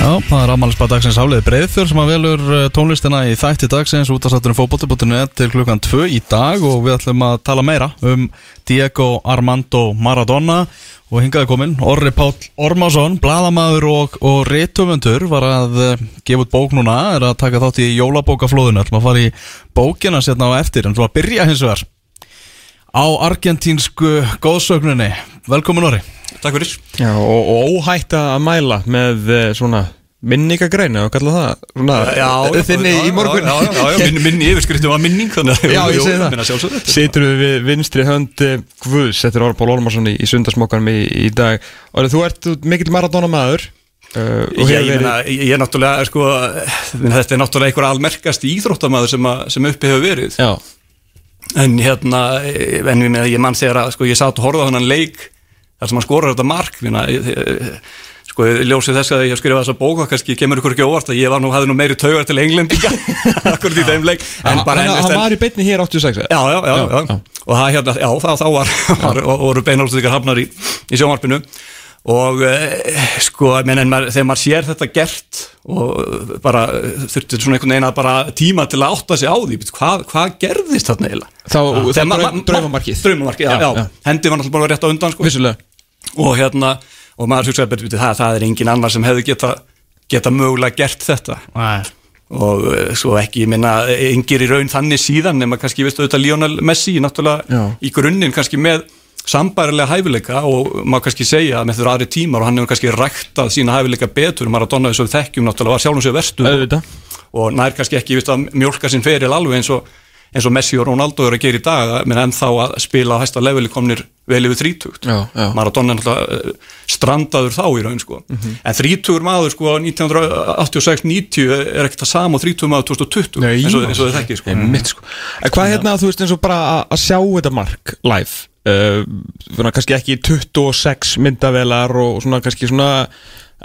Já, það er ammælisbað dagsins Hafliði Breiðfjör sem að velur uh, tónlistina í þætti dagsins út af sattunum fókbóti.net til klukkan 2 í dag og við ætlum að tala meira um Diego Armando Maradona. Og hingaði komin Orri Páll Ormásson, bladamaður og, og réttöfundur var að uh, gefa út bók núna, er að taka þátt í jólabókaflóðinu, ætlum að fara í bókina sérna á eftir, en þú að byrja hins vegar á argentínsku góðsögninni, velkomin Orri. Takk fyrir. Já, og, og óhætt að mæla með eh, svona minningagreina og kalla það? Svona já, þinni já, í morgun. Já, já, já, minn, minni yfirskriftum var minning þannig að Já, ég segi minna sjálfsögðu. Það Situr við við vinstri hönd eh, Guðs, þetta er Orpál Olmarsson í, í sundarsmokkanum í, í dag. Og þú ert mikill Maradona maður uh, og Ég, ég, verið meina, ég, er náttúrulega sko, þetta er náttúrulega einhver almerkast íþróttamaður sem, að, sem uppi hefur verið. Já, en hérna en ég, ég mann þegar að sko, ég satt og horfði á hann leik þar sem hann skorar þetta mark minna, ég, ég, sko, ljósið þess að ég skrifa þessa bók og kannski kemur ykkur ekki óvart að ég var nú, hafði nú meiri taugar til englendinga akkurat í þeim leik. En bara hann, ennist hann en- var í beinni hér 86 Já, já, já, já, Já, og það hérna, já, þá, þá var, var og voru beinálstíkar hafnar í, í sjónvarpinu og e, sko, maður, þegar maður sér þetta gert og bara þurfti svona einhvern veginn að bara tíma til að átta sig á því, hvað, hvað gerðist þarna eiginlega? Þá, draum, ma- draumamarkið Draumamarkið, já, Já, já, já. hendi var náttúrulega bara rétt á undan sko. Vissulega og hérna, og maður hugsaði betur, það, það er engin annar sem hefði geta, geta mögulega gert þetta Nei og eh, svo ekki, ég minna, engir í raun þannig síðan nema kannski, veistu, auðvitað Lionel Messi náttúrulega Já. í grunninn kannski með sambærilega hæfileika og maður kannski segja með þeirra aðri tímar og hann hefur kannski ræktað sína hæfileika betur, Maradona þess að við þekkjum náttúrulega var sjálfum sér verstu og nær kannski ekki, veistu, að mjólka sinn feril alveg eins og, eins og Messi og Ronaldo eru að gera í dag, menn ennþá að spila á hæsta leveli komnir vel yfir þrítugt. Maradona er náttúrulega eh, strandaður þá í raun sko. Mhm. en þrítugur maður sko 1986-90 er ekkert það sama og þrítugur maður 2020 Nei, eins og, og þið þekki sko. Einmitt, sko. En hvað hérna, þú veist eins og bara að sjá þetta mark live uh, svona kannski ekki 26 myndavelar og svona kannski svona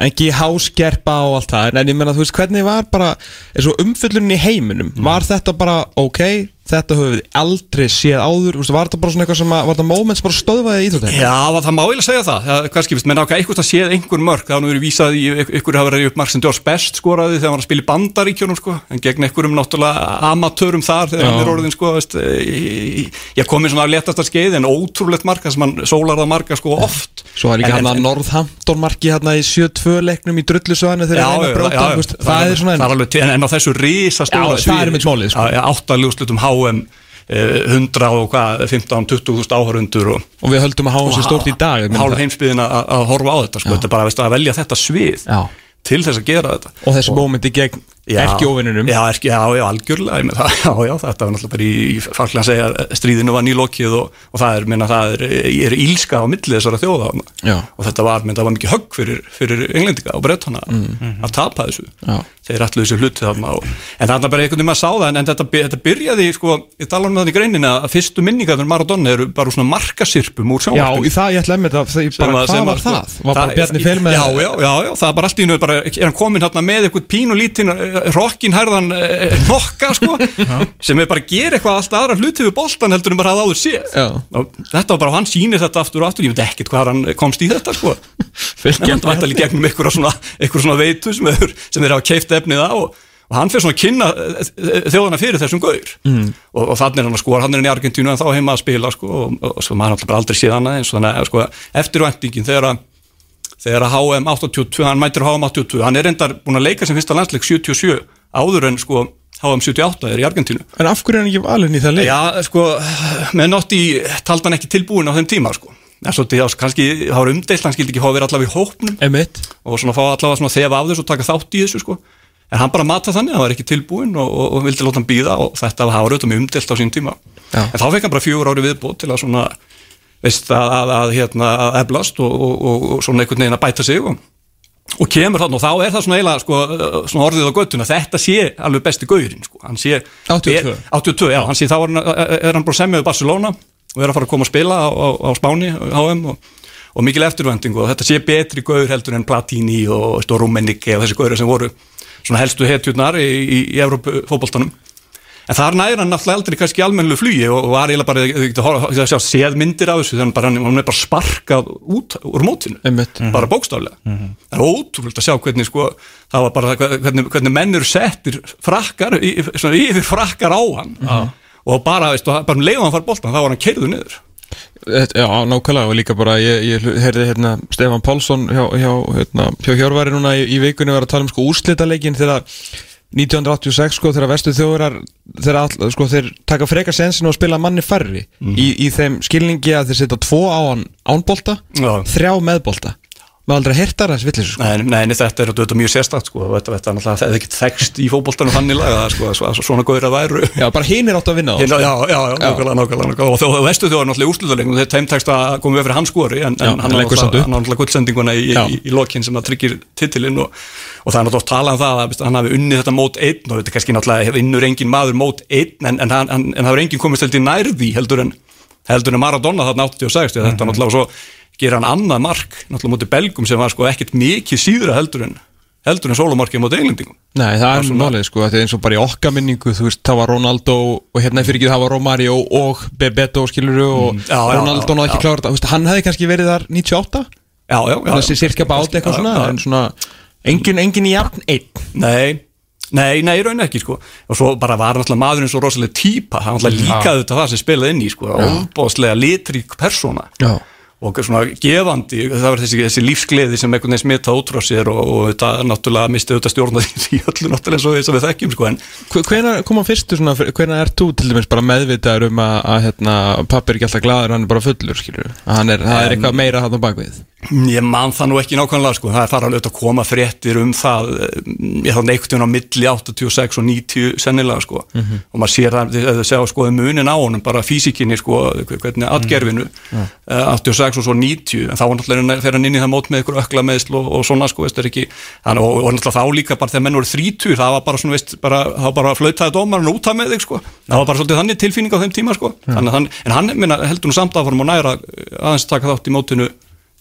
ekki háskerpa og allt það. En ég menna þú veist hvernig var bara eins og umfyllunin í heiminum var þetta bara ok, þetta höfum við aldrei séð áður, veist, var þetta bara svona eitthvað sem að, var þetta moments bara stöðvaði í þetta Já, það má eiginlega segja það, það kannski, menn ákveð eitthvað að séð einhver mörg, það hafa nú verið vísað í ykkur hafa verið upp marg sem George Best skoraði þegar hann var að spila í bandaríkjónum sko, en gegn einhverjum náttúrulega amatörum þar þegar Já. hann er orðin sko, veist, ég, ég kom inn svona að letast að skeið en ótrúlegt marga sem hann sólar það marga sko oft. Svo var líka En- hann að en- Northampton marki hérna í 7-2 leiknum í drullusöðinu þegar hann já, að bróta já, þú veist, það er svona það er alveg en, en á þessu risa stóra Já, það er mitt málið, sko. áttaljóðslutum HM eh, 100 og hvað 15-20 þúsund áhörundur og, og við höldum að háum sér stórt í dag hálf heimsbyðin að horfa á þetta sko. þetta er bara að velja þetta svið Já. til þess að gera þetta og þessi mómenti gegn erkjóvininum já, erki, já, já, algjörlega meina það, já, já, þetta var náttúrulega bara í, í falklega að segja að stríðinu var nýlokið og, og það er, minna, það er, er ílska á milli þessara þjóða. Já. og þetta var, það var mikið högg fyrir, fyrir englendinga og brettana að tapa þessu Já. þeir allu þessu hluti þarna og, en þarna bara einhvern veginn maður sá það en, en þetta, þetta byrjaði, sko, ég tala um það í greinina að fyrstu minningarnir Maradona eru bara svona markasirpum úr Já, sjónvarpinu í það ég ætla að með það að- að, það? Já, já, já, já, það rockin hærðan eh, nokka sko, sem er bara að gera eitthvað allt aðra hluti við boltan heldur en bara að áður séð. Og þetta var bara, hann sýnir þetta aftur og aftur ég veit ekkert hvað hann komst í þetta sko. Hann vantar í gegnum einhverja svona, svona veitu sem þeir, sem þeir hafa keift efnið á og, og hann fyrir svona að kynna eh, eh, þjóðana fyrir þessum gaur. Mm. og, og þannig er hann að sko, hann er í Argentínu en þá heima að spila sko, og, og, svo maður bara aldrei séð annað eins og þannig að sko, eftirvæntingin þegar að þegar að HM 82, hann mætir HM 82 hann er reyndar búin að leika sem fyrsta landsleik 77 áður en sko HM 78 er í Argentínu. En af hverju er hann ekki valinn í það leik? Já, sko, með Notti taldi hann ekki tilbúin á þeim tíma sko. En svo því að kannski, það var umdeilt hann skildi ekki að vera allavega í hópnum. Emitt og svona fá allavega svona þefa af þessu og taka þátt í þessu sko. En hann bara mata þannig, hann var ekki tilbúin og, og, og vildi láta hann býða og þetta auðvitað mjög umdelt á sín tíma. Já. en þá fekk hann bara fjögur ári viðbót til að svona veist að, að, að hérna að eflast og, og, og, og svona einhvern veginn að bæta sig og, og kemur þannig og þá er það svona eiginlega sko, svona orðið á göttuna, þetta sé alveg besti gaurinn sko, hann sé 82. er, 82, já, hann sé þá er er hann bara semjaði Barcelona og er að fara að koma að spila á, á, á Spáni, HM og, og mikil eftirvending og þetta sé betri gaur heldur en Platini og, Rummenigge og þessi gauri sem voru svona helstu hetjurnar í, í, í Európu fótboltanum En þar næra hann náttúrulega aldrei kannski almennu flugi og var eiginlega bara, þú getur að sjá séð myndir af þessu, þannig að hann er bara sparkað út úr mótinu, Einmitt. bara bókstaflega. Það er ótrúlega að sjá hvernig sko, það var bara hvernig, hvernig menn eru settir frakkar, í, svona yfir frakkar á hann og bara, veistu, bara um leiðan hann far boltan, þá var hann keirðu niður. Já, nákvæmlega og líka bara ég, ég heyrði hérna Stefan Pálsson hjá, hjá, hérna, hjá Hjörvari núna í, í vikunni var að tala um sko úrslitaleikin þegar 1986 sko þegar vestu þjóðurar þegar all, sko þeir taka freka sensin og spila manni færri í, í þeim skilningi að þeir setja tvo á hann ánbolta, Já. þrjá meðbolta maður aldrei hirtar þess villis sko. Nei, nei, þetta er þetta mjög sérstakt sko, þetta, þetta er náttúrulega, það er ekki þekst í fótboltanum þannig laga, sko, svo, svona góður að væru. Já, bara hinn er átt að vinna á Já, já, já, já, nákvæmlega, nákvæmlega, og þú veistu þjóðar náttúrulega úrslutalegum, þetta þeim tekst að koma við fyrir hans skori, en, en hann har náttúrulega gullsendinguna í, í, í lokin sem það tryggir titilinn og, og það er náttúrulega talað um það að hann hafi unnið þetta mót einn og þetta er kannski náttúrulega vinnur engin er heldur en, Maradona þarna 86, mm -hmm. þetta náttúrulega svo gera hann annað mark, náttúrulega móti belgum sem var sko ekkert mikið síðra heldur en heldur en sólumarkið móti englendingum. Nei, það er málið sko, þetta er eins og bara í okkar minningu þú veist, það var Ronaldo og hérna fyrir ekki það var Romario og Bebeto skiluru og já, Ronaldo náði ekki klára þetta, hann hefði kannski verið þar 98 Já, já, já sirka bát eitthvað svona já. en svona, engin, engin í jafn einn. Nei, nei, nei, raun ekki sko. Og svo bara var náttúrulega maðurinn svo rosalega típa. Hann náttúrulega líkaði þetta það sem spilaði inn í sko og svona gefandi það var þessi, þessi lífsgleði sem einhvern veginn smita út frá sér og, og þetta náttúrulega misti þetta stjórna því öllu náttúrulega eins og þess að við þekkjum sko en Hvenær kom hann fyrstu svona, hvenær er þú til dæmis bara meðvitaður um að, að hérna, pappi er ekki alltaf glaður, hann er bara fullur skilur hann er, það er eitthvað meira hann á bakvið Ég man það nú ekki nákvæmlega sko, það er fara alveg að koma fréttir um það ég þá neiktum á milli 86 og 90 sennilega sko. Og maður sér það, þið sjá sko munin á honum bara físikinni sko, hvernig atgerfinu uh, 86 og svo 90 en þá var náttúrulega þegar hann inn í það mót með ykkur ökla meðsl og, og svona sko, veist er ekki. Þannig, og, og náttúrulega þá líka bara þegar menn voru 30 það var bara svona, veist, bara, þá bara flautaði dómarinn út af með þig sko, það var bara svolítið þannig tilfinning á þeim tíma sko, þannig að hann, en hann minna, heldur nú samt að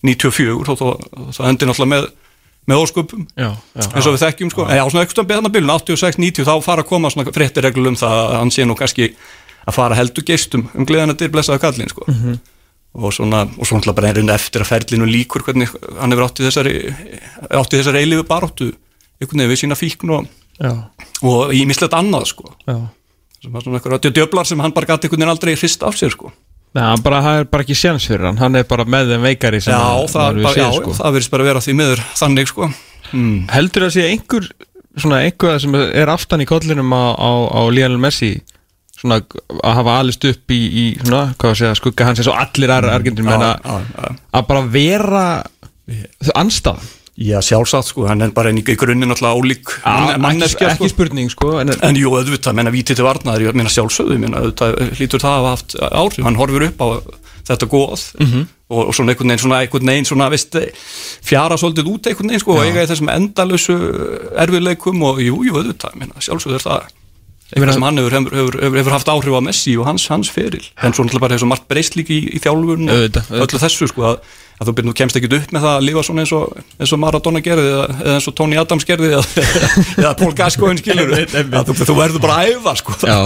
fórum að næra aðeins taka þátt í mótinu 94 og það endur náttúrulega með, með ósköpum. Já, já. eins og við þekkjum sko, en já, svona eitthvað beðan að byrjun 86-90 þá fara að koma svona fréttireglur um það að hann sé nú kannski að fara heldur geistum um gleðan að dyr blessaða kallin sko. Mhm. og svona, og svona bara einhvern eftir að ferlinu líkur hvernig hann hefur átt í þessari átt í þessari eilifu baróttu einhvern veginn við sína fíkn og, Já, og í mislegt annað sko. Já. Sem var svona eitthvað djöflar sem hann bara gæti einhvern veginn aldrei hrist af sér sko Nei, bara, það er bara ekki séns fyrir hann, hann er bara með þeim veikari sem já, að- það, bara, séð, já, sko. það verðist bara að vera því miður þannig sko mm. Heldur það að sé einhver svona einhver sem er aftan í kollinum á, á, á Lionel Messi svona að hafa alist upp í, í svona, hvað að segja, skugga hans eins og allir aðra Argentin menna Mm. já, já, já. að bara vera anstað Já, sjálfsagt sko, hann er bara í í grunninn alltaf ólík mann- manneskja sko. ekki spurning sko en, En jú, auðvitað, menna vítið til varnaður, ég meina sjálfsögðu, menna auðvitað hlýtur það að hafa haft áhrif, hann horfur upp á þetta góð Mhm. og, og svona einhvern veginn, svona einhvern veginn, svona, veist, fjara svolítið út einhvern veginn, sko, og eiga þessum endalösu erfiðleikum og jú, jú, auðvitað, menna sjálfsögðu er það eitthvað sem hann hefur, hefur, hefur, hefur, haft áhrif á Messi og hans, hans feril, en svo náttúrulega bara hefur svo margt breyst líka í, í þjálfurinn og öllu þessu, sko, að, að þú byrjum, kemst ekki upp með það að lifa svona eins og, eins og Maradona gerði eða, eða eins og Tony Adams gerði eða, eða Paul Gascoigne skilur. Þú, þú verður bara að æfa sko. Já,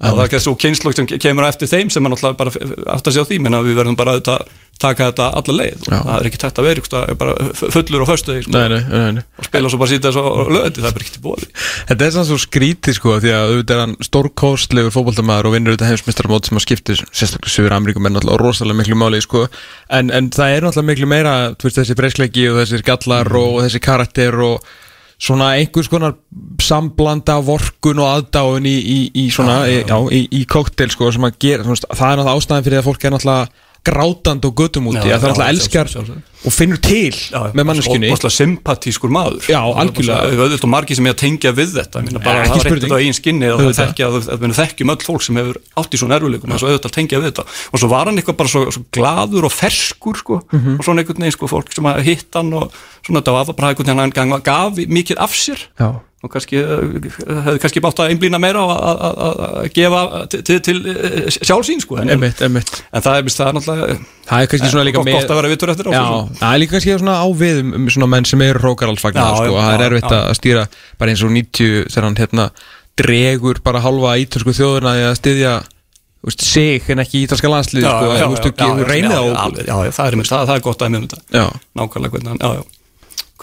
það er ekki svo kynnslokk sem kemur eftir þeim sem er náttúrulega bara aftur að segja á því menn að við verðum bara að taka þetta alla leið og Já. það er ekki tætt að vera fullur á föstu sko, nei, nei, nei, nei. og spila svo bara sýta þess að löði það er bara ekki til bóði Þetta er sann svo skrítið sko því að auðvitað er hann stórkostlegur fótboltamaður og vinnur þetta heimsmyndstaramót sem að skiptir sérstaklega Suður Ameríkum er náttúrulega rosalega miklu máli sko en, en það er náttúrulega miklu meira veist, þessi breyskleiki og þessir gallar og þessi karakter og svona einhvers konar samblanda vorkun og aðdáun í, í, í svona, já, já. í, í kóktel sko sem að gera, veist, það er náttúrulega ástæðan fyrir að fólk er náttúrulega grátandi og göttum úti Já, að það já, náttúrulega elskar og finnur til með manneskunni og sympatískur maður Já, algjörlega. auðvitað margir sem er að tengja við þetta meina, bara það spurning. ekkert á eigin skinni það að, að við þekkjum öll fólk sem hefur átt í svona erfuleikum og svo auðvitað að tengja við þetta og svo var hann eitthvað bara svo, svo gladur og ferskur sko, Mhm. og svona einhvern veginn sko, fólk sem hitt hann og svona þetta var bara einhvern veginn hann gaf mikið af sér Já. Og kannski eh, hefði kannski bátt að einblýna meira á að- gefa til, til, eh, sjálfsýn sko en, en Emitt, emitt það er, víst, það er náttúrulega Það er kannski svona líka gott, gott að vera vitur eftir á Já, svo sem. það er líka kannski svona á við um, um svona menn sem eru rókaraldsfagnar Já, sko, það er erfitt að stýra bara eins og 90 þegar hann hérna dregur bara halva ítalsku þjóðurna að styðja sig en ekki ítalska landslið sko, það er, það, það er gott að með þetta. Já. nákvæmlega hvernig hann, já, já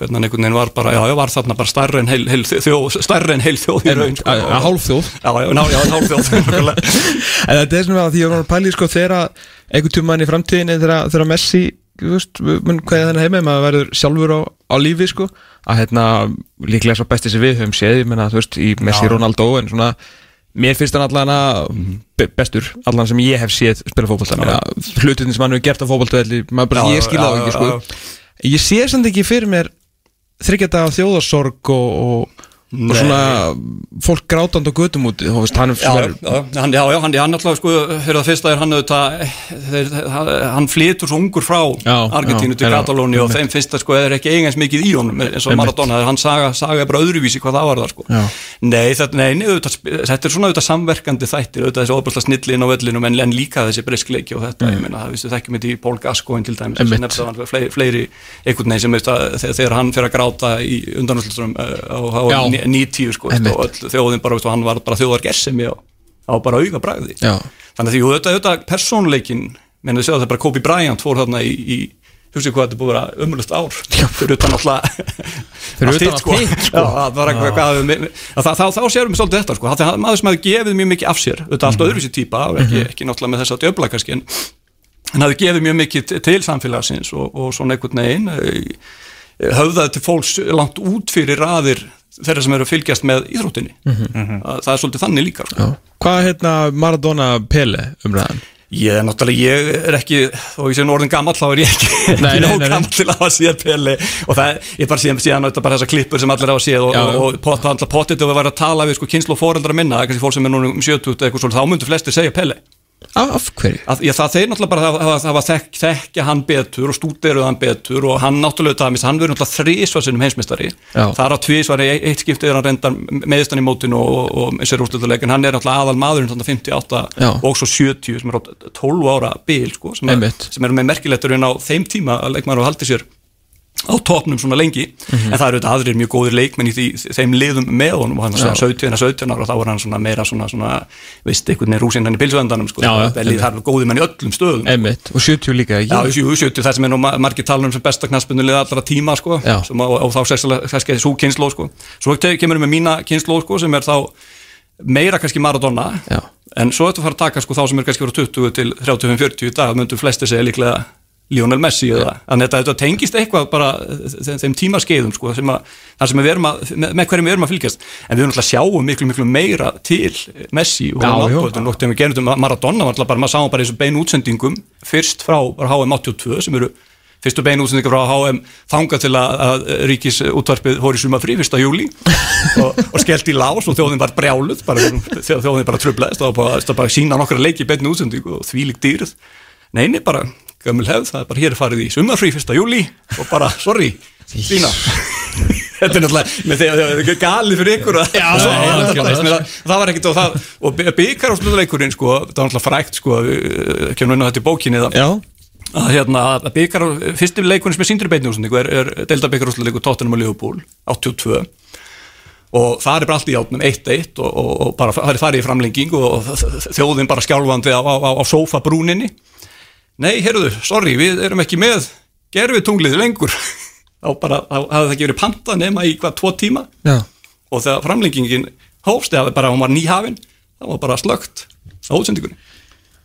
hvernig hann einhvern veginn var bara, já, já, var þarna bara stærri en heil, heil þjóð, stærri en heil þjóð í raun, sko. að hálfþjóð Já, já, ná, já, hálfþjóð, nákvæmlega. En þetta er svona að því að maður pæli sko þegar einhvern tjóman í framtíðinni þegar, Messi, þú veist, hvað þannig heima maður verður sjálfur á, á lífi sko að hérna líklega svo besti sem við höfum séð, ég menna, þú veist, í Messi Já. Ronaldo en svona Mér finnst hann allan bestur, allan sem ég hef séð spila fótbolta, hlutin sem hann hefur gert á Já, ég já, það ekki já, sko já. Ég sé samt ekki fyrir mér þryggjata á þjóðarsorg og, og, og svona fólk grátand og götum út, hann er Já, já, hann, já, já, hann, hann alltaf sko, fyrir það fyrsta er hann auðvitað, þeir, hann, flytur svo ungur frá Já, Argentínu já, til já, Katalóni og þeim fyrsta sko er ekki eigins mikið í honum eins og. Maradona, hann saga, saga er bara öðruvísi hvað það var það sko. Já. Nei, þetta, nei, nei auðvitað, þetta er svona auðvitað samverkandi þættir, auðvitað þessi óbærsla snillin á vellinum en, en líka þessi briskleiki og þetta, ég meina, það vistu þekkjum þetta í Pól Gascoigne til dæmis, hann fleiri, fleiri einhvern veginn sem þegar, hann fyrir að gráta í á Já. 90 sko, og öll þjóðin bara, hann var bara þjóðar gersemi og á bara auga bragði. Já. þannig að því auðvitað, auðvitað persónuleikin menn þið séu að það er bara Kobe Bryant fór þarna í, í hugsið hvað þetta er búið að vera umulust ár. Fyrir utan alltaf sko. Eitthvað hvað þá, þá, þá sérum við svolítið þetta sko. það er maður sem hefði gefið mjög mikið af sér auðvitað allt öðruvísi típa og ekki, ekki náttúrulega með þess að djöfla kannski en hann hafði gefið mjög mikið til- til samfélagsins og, og svona einhvern veginn eh, höfðaði til fólks langt út fyrir raðir þeirra sem eru að fylgjast með íþróttinni. Það, það er svolítið þannig líka sko. Hvað er hérna Maradona Pele umræðan? Ég er náttúrulega, ég er ekki þó ég sé nú orðin gammal, þá er ég ekki, Nei, ekki nei, nóg gammal til að hafa séð Pele. Og það, ég bara síðan, síðan þetta bara þessar klippur sem allir hafa séð og, og, og pot, potið og við varum að tala við sko kynslu og foreldra minna, kannski fólk sem er núna um 70 eitthvað svolítið, þá myndu flestir segja Pele Af, hverju? að, já, það þeir náttúrulega bara hafa, hafa þekk, þekkja hann betur og stúderuð hann betur og hann náttúrulega, það, hann verður náttúrulega þrísvar sinnum heimsmeistari Já. það er á tvísvar, í eitt skiptið er hann reyndar meðistan í mótinu og, og, og sér úrslutaleikin, hann er náttúrulega aðal maðurinn þannig 58 Já. og svo 70 sem er á 12 ára bil sko, sem, er, sem er með merkilegturinn á þeim tíma að leikmaður og haldi sér á topnum svona lengi. Mhm. en það eru auðvitað aðrir mjög góðir leikmenn í því, þeim liðum með honum. Og hann er svona 17 17 ára og þá var hann svona meira svona, svona veist, einhvern veginn rúsinn hann í pilsuendanum sko, það er- það góðir menn í öllum stöðum Einmitt, og 70 líka? Já, jú, 70, það sem er nú ma- margir talunum sem besta knaspunulið allra tíma sko, sem, og, og þá sérstaklega svo kynnsló sko. svo kemur við með mína kynnsló sko, sem er þá meira kannski Maradona. Já. en svo þetta fara að taka sko, þá sem er kannski voru 20 til 35-40 í dag myndu flesti segja líklega Lionel Messi eða, þannig að þetta tengist eitthvað bara þeim, þeim tímaskeiðum sko, sem að, þar sem við erum að, með, hverjum við erum að fylgjast. En við erum alltaf að sjáum miklu, miklu meira til Messi og en við gerum þetta Maradona var alltaf bara, maður sáum bara eins og beinu útsendingum fyrst frá bara HM 82 sem eru fyrstu beinu útsendingar frá HM þangað til að, að ríkis útvarpið hóri suma frí 1. júli og, og skellt í lás og þjóðin var brjáluð þjóðin bara trublaðist og bara, það bara sína nokkra leiki beinu útsendingu og þvílík dýrð. Neini, bara gömul hefð, það er bara hér farið í sumarfrí 1. júli og bara, sorry, sína Þetta er náttúrulega, er galið fyrir ykkur að Já, já, já, já. það var ekkert og það, og byggar á slutaleikurinn sko, það var náttúrulega frækt sko, við kemur inn á þetta í bókinni að hérna, að byggar á, fyrsti leikurinn sem er síndur í úrsendingu er, er deildabyggar úrsendingu Tottenham og Liverpool 82 og það er bara allt í átnum 1-1 og, og, og bara það er farið í framlenging og þjóðin bara skjálfandi á, á, á, á sofabrúninni nei, heyrðu, sorry, við erum ekki með gerfið tunglið lengur. Þá bara, þá hafði það ekki verið panta nema í hvað, tvo tíma? Já. Og þegar framlengingin hófst eða bara hún var nýhafin þá var bara slögt á útsendingunni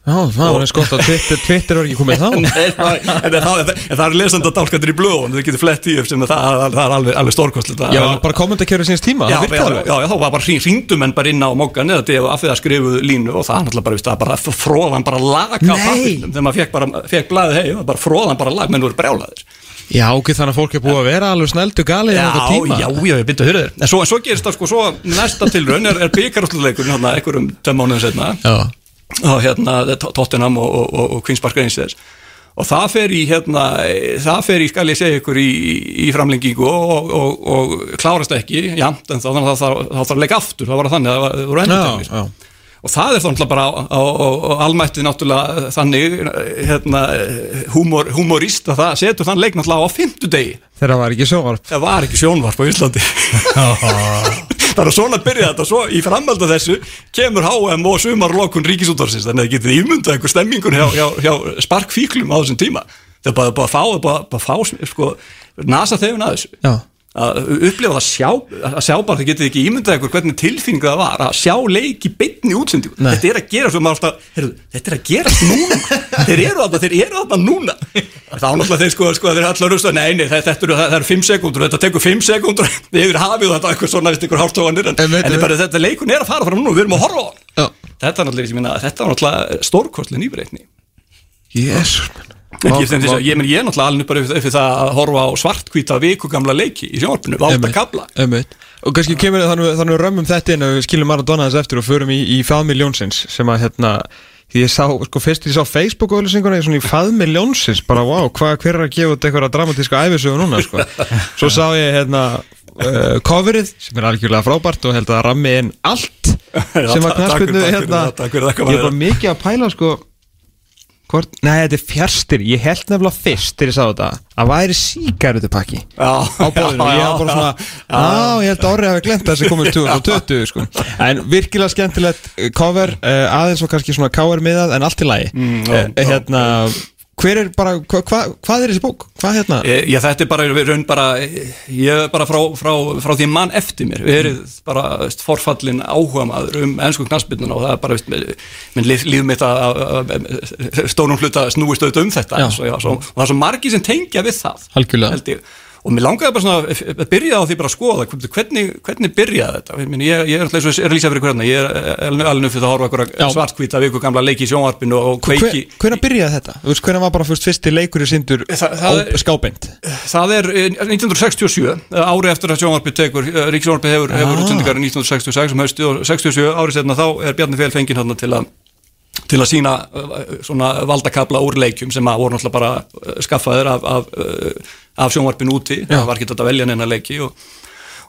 Já, það var eins gott að Twitter, Twitter var ekki komið þá. Það, en, það, en, það er lesandi að dálkandur í blöðun þau getur flett í upp sem það, það, það er alveg, alveg stórkostlegt. Já, bara kommentarkerfið síns tíma Já, það þá var bara hringdum en bara inn á mókan eða þetta af því að skrifuðu línu og það náttúrulega bara, það bara fróðan bara lag á Nei. pappirnum þegar maður fekk bara, fekk blaðið hei, bara fróðan bara lag, menn voru brjálaðir. Já, ok, þannig að fólk er búið að vera alveg snældu galið í þetta tíma. já, já, ég byrja að höra þér. En svo, svo gerist það sko, svo næsta tilraun er, er byggarúsluleikurinn hérna einhverjum tveim mánuðum setna Já, og hérna Tottenham og, og, og, og Queen's Park Rangers. Og það fer í hérna, það fer í, skal ég segja ykkur í, í framlengingu og, og, og klárast ekki, jamt en þá að það þarf að leika aftur, það var þannig að það voru endur já, já. Og það er þannig bara á, á, á, á almættið náttúrulega þannig hérna, humor, humorist að það setur þann leik náttúrulega á fimmtudegi. Þegar það var ekki sjóvarp það var ekki sjónvarp á Íslandi er svona byrja þetta. Svo í framhald af þessu kemur HM og sumarlokun ríkisútvarsins þannig að það getur ímyndað einhver stemmingun hjá, hjá, hjá sparkfíklum á þessum tíma. Það er bara, bara að fá, bara, bara fá sko, nasa þegun að þessu. Já að upplifa það sjá, að sjá bara þið getið ekki ímyndað ykkur hvernig tilfinningu það var að sjá leiki beitni útsendíku þetta er að gera svo maður alltaf, heyrðu, þetta er að gera núna, þeir eru þarna, þeir eru þarna núna. Þá náttúrulega þeir sko, sko þeir er allar rúst að nei, nei, þetta eru, það eru 5 sekúndur þetta tekur 5 sekúndur, við erum hafið þetta eitthvað svona, vist ykkur hálftóðanir en, en, en bara, þetta leikun er að fara fram núna, við erum að horfa á þetta er náttúrulega stórkostlega nýbreytni. Jesus, Ég, ég, ég, ég er náttúrulega alveg bara fyrir það að horfa á svartkvíta viku gamla leiki í sjónvarpinu, valda kabla og kannski kemur þannig að römmum þetta inn og við skilum Maradona þess eftir og förum í, í faðmiljónsins sem að hérna því ég sá, sko fyrst ég sá Facebook-auðlýsinguna svona í faðmiljónsins, bara wow hvað, hver er að gefa þetta eitthvað dramatíska æfisögu núna sko, svo sá ég hérna uh, coverið sem er algjörlega frábært og held að rammi inn allt sem að knarspilnu hérna, ég bara mikið að pæla sko Hvort, nei, þetta er fjarstir, ég held nefnilega fyrst til ég sá þetta. Að væri síkærutupakki á bóðinu, ég hef bara svona á, ég held að orðið hafi glemt þessi komið 2020 sko. en virkilega skemmtilegt cover, uh, aðeins og kannski svona cover miðað en allt í lagi. Mm, uh, hérna hver er bara, hva, hva, hvað er þessi bók? Hvað hérna? E, já þetta er bara, raun bara ég er bara frá, frá, frá því mann eftir mér, við erum bara veist, forfallin áhuga maður um ennsku knastbyrnuna og það er bara, veist, minn líf, líf mitt að stónum hluta snúist auðvitað um þetta já. Svo, já, svo, og það er svo margi sem tengja við það held ég og mér langaði bara svona að byrja á því bara að skoða hvernig, hvernig byrjaði þetta ég, ég, ég er alltaf eins og er lýsað fyrir hvernig ég er alveg nuffið að horfa svartkvíta viku gamla leiki í sjónvarpinu og kveiki Hvernig byrjaði þetta? Þú veist hvernig var bara fyrst fyrsti leikur í sindur skábeint? Það er 1967 eh, ári eftir að sjónvarpið tekur eh, Ríksjónvarpið hefur, hefur útsendingar í 1966 um hausti og 67 árið setna þá er Bjarni Fél fenginn hann til að til að sína svona valdakabla úr leikjum sem að voru náttúrulega bara skaffaðir af, af, af sjónvarpin úti, Já. það var ekki þetta að velja neina leiki og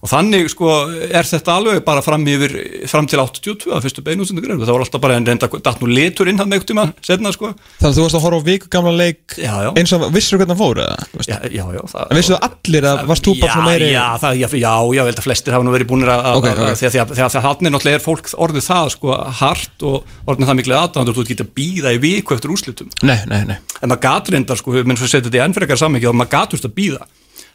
og þannig sko er þetta alveg bara fram yfir fram til 82 að fyrstu beinútsendur það var alltaf bara en reynda datt nú litur inn hann með tíma setna sko Þannig að þú varst að horfa á viku gamla leik já, já. eins og vissur hvernig það fór eða? Já, já, já það, En vissu þú allir að varst þú bara svona meiri Já, það, já, já, ég held að flestir hafa nú verið búinir að okay, okay. að þannig náttúrulega er fólk orðið það sko hart og orðið það miklu aðdæðandur þú getur býða í viku eftir úslitum Nei, nei, nei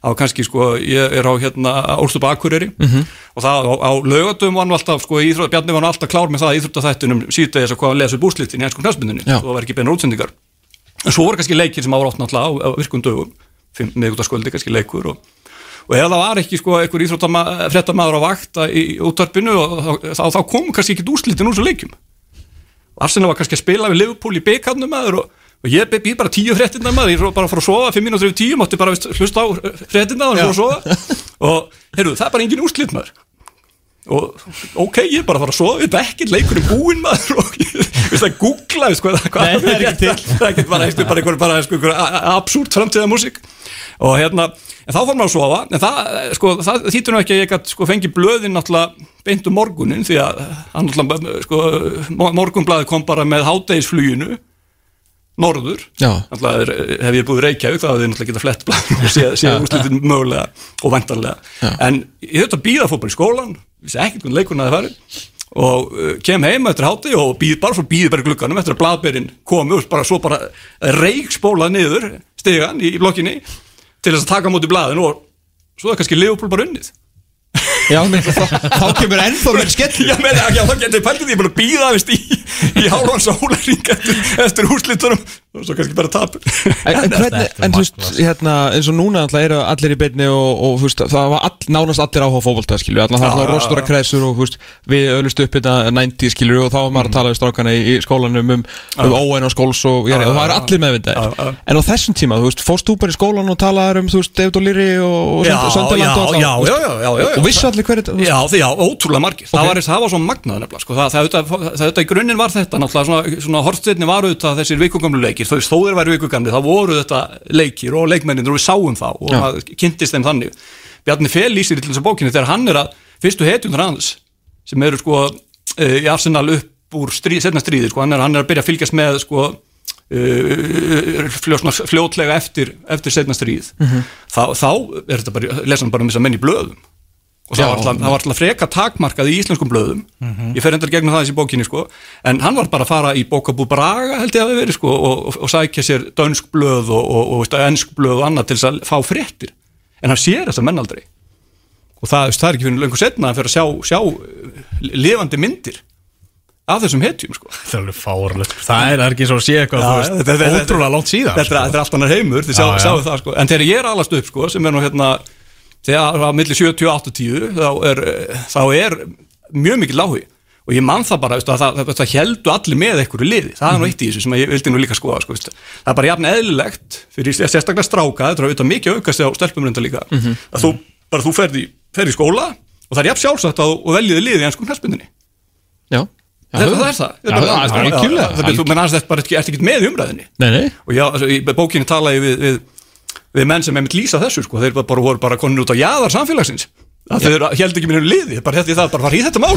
Í á kannski sko, ég er á hérna Ólstup Akureyri mm -hmm. og það á, á lögatum var hann alltaf, sko, íþrótt, Bjarni var hann alltaf klár með það íþróttafættunum síðdegis að hvað hann lesa upp úrslitin í ennskum knæspindunni, það var ekki beina útsendingar. En svo voru kannski leikir sem ára átt náttúrulega á, á virkum dögum, meðgútaskvöldi kannski leikur og, og ef það var ekki sko einhver íþróttafrættamæður á vakta í útvarpinu og þá, þá kom kannski ekki úrslitin úr þessu leikum Arsenal var kannski að spila við Liverpool í beikarnum maður og og ég býð bara tíu fréttinnar maður, ég er bara að fara að sofa fimm mínútur yfir tíu, mátti bara hlusta á fréttinnar og fara að sofa. Og heyrðu, það er bara engin úrslit maður. Og ok, ég er bara að fara að sofa við erum ekki leikurinn búinn maður og ég veist að googla sko, hvað það er ekki til. Það er ekki bara, einhver, bara, sko, einhver absúrt framtíða músík. Og hérna, en þá fór maður að sofa. En það, sko, það þýttur nú ekki að ég gæti sko, fengi blöðin náttúrulega beint um morgunin því að sko, morgunblæði kom bara með hátægisfluginu norður, alltaf hef ég búið Reykjavík þá hefði ég náttúrulega getað flett blæðum og séð sé úslitin mögulega og vantarlega Já. en ég höfði að býða fór bara í skólan vissi ekkert hvernig leikurinn aðeins farið og uh, kem heima eftir hátti og býð, bara svo býði bara glukkanum eftir að bladberinn komi og bara svo bara reikspólað niður stegan í, í blokkinni til þess að taka mútið bladin og svo er kannski Leopold bara unnið Já, þá, kemur ennþá mér skell Já, menn, já, þá getur pæltið ég búin að býða í, í hálfan sólaring eftir, eftir húslitunum og svo kannski bara tap. En, en, hvernig, en þú veist, hérna, eins og núna alltaf eru allir í beinni og, og veist, það var all, nánast allir áhuga alltaf það var rostora kreisur og veist, við öllust upp þetta 90, skilju, og þá var maður að tala við strákana í, í skólanum um, um óein og skóls og, og það var allir meðvindað en á þessum tíma, þú veist, fórst þú bara í skólan og talaði um, þú veist, David O'Leary og Söndaland og vissu allir hverju Já, já, ótrúlega margir. Það, var, svo magnað nefnilega sko. það, það, það auðvitað í grunninn var þetta náttúrulega svona, svona hortsteinni var auðvitað þessir vikugamlu leikir þó þóður væri vikugamli, það voru þetta leikir og leikmennin og við sáum þá og það kynntist þeim þannig. Bjarni Fél lýsir í þessu bókinni þegar hann er að fyrstu hetjundur hans sem eru sko uh, í Arsenal upp úr stríð, setna stríði sko, hann, er, hann er að byrja að fylgjast með sko uh, fljótlega eftir, eftir setna stríð. Mm -hmm. þá, þá er þetta bara, lesa hann bara um þess að menn í blöðum og það var, alltaf, það var alltaf freka takmarkað í íslenskum blöðum. Ég fer endur gegnum það þessi bókinni sko. En hann var bara að fara í bókabú Braga held ég að það verið sko og, og, og sækja sér dönsk blöð og, og, og ennsk blöð og annað til þess að fá fréttir. En hann sér þess að menn aldrei. Og það, það er ekki fyrir lengur setna að fyrir að sjá, sjá uh, lifandi myndir af þessum hetjum sko. Það er alveg fárlegt Það er ekki svo að sé eitthvað Já, Ótrúlega langt síðan þetta, er- þetta er allt annar heimur, þið sjá, Já, já. sjáu það sko. en þegar ég er alast upp sko, sem er nú hérna þegar á milli 70 og 80 þá er, þá er mjög mikið lági og ég man það bara veist, að það, það, það heldu allir með einhverju liði. Það er Mhm. nú eitt í þessu sem ég vildi nú líka skoða sko, veist. það er bara jafn eðlilegt fyrir sérstaklega stráka, þetta er auðvitað mikið aukast á stelpum reynda líka Mhm. að þú, bara þú ferð í, ferð í skóla og það er jafn sjálfsagt að þú veljiði liði í ennskum knæspindinni Já, það, það er það, það er algjörlega. það er þú menn aðeins þetta bara ert ekki með umræðinni og já, í bókinni tala ég við, við, menn sem einmitt lýsa þessu sko, þeir bara voru bara konin út á jaðar samfélagsins. Að þeir held ekki mér um liði bara þetta í það, bara var í þetta mál.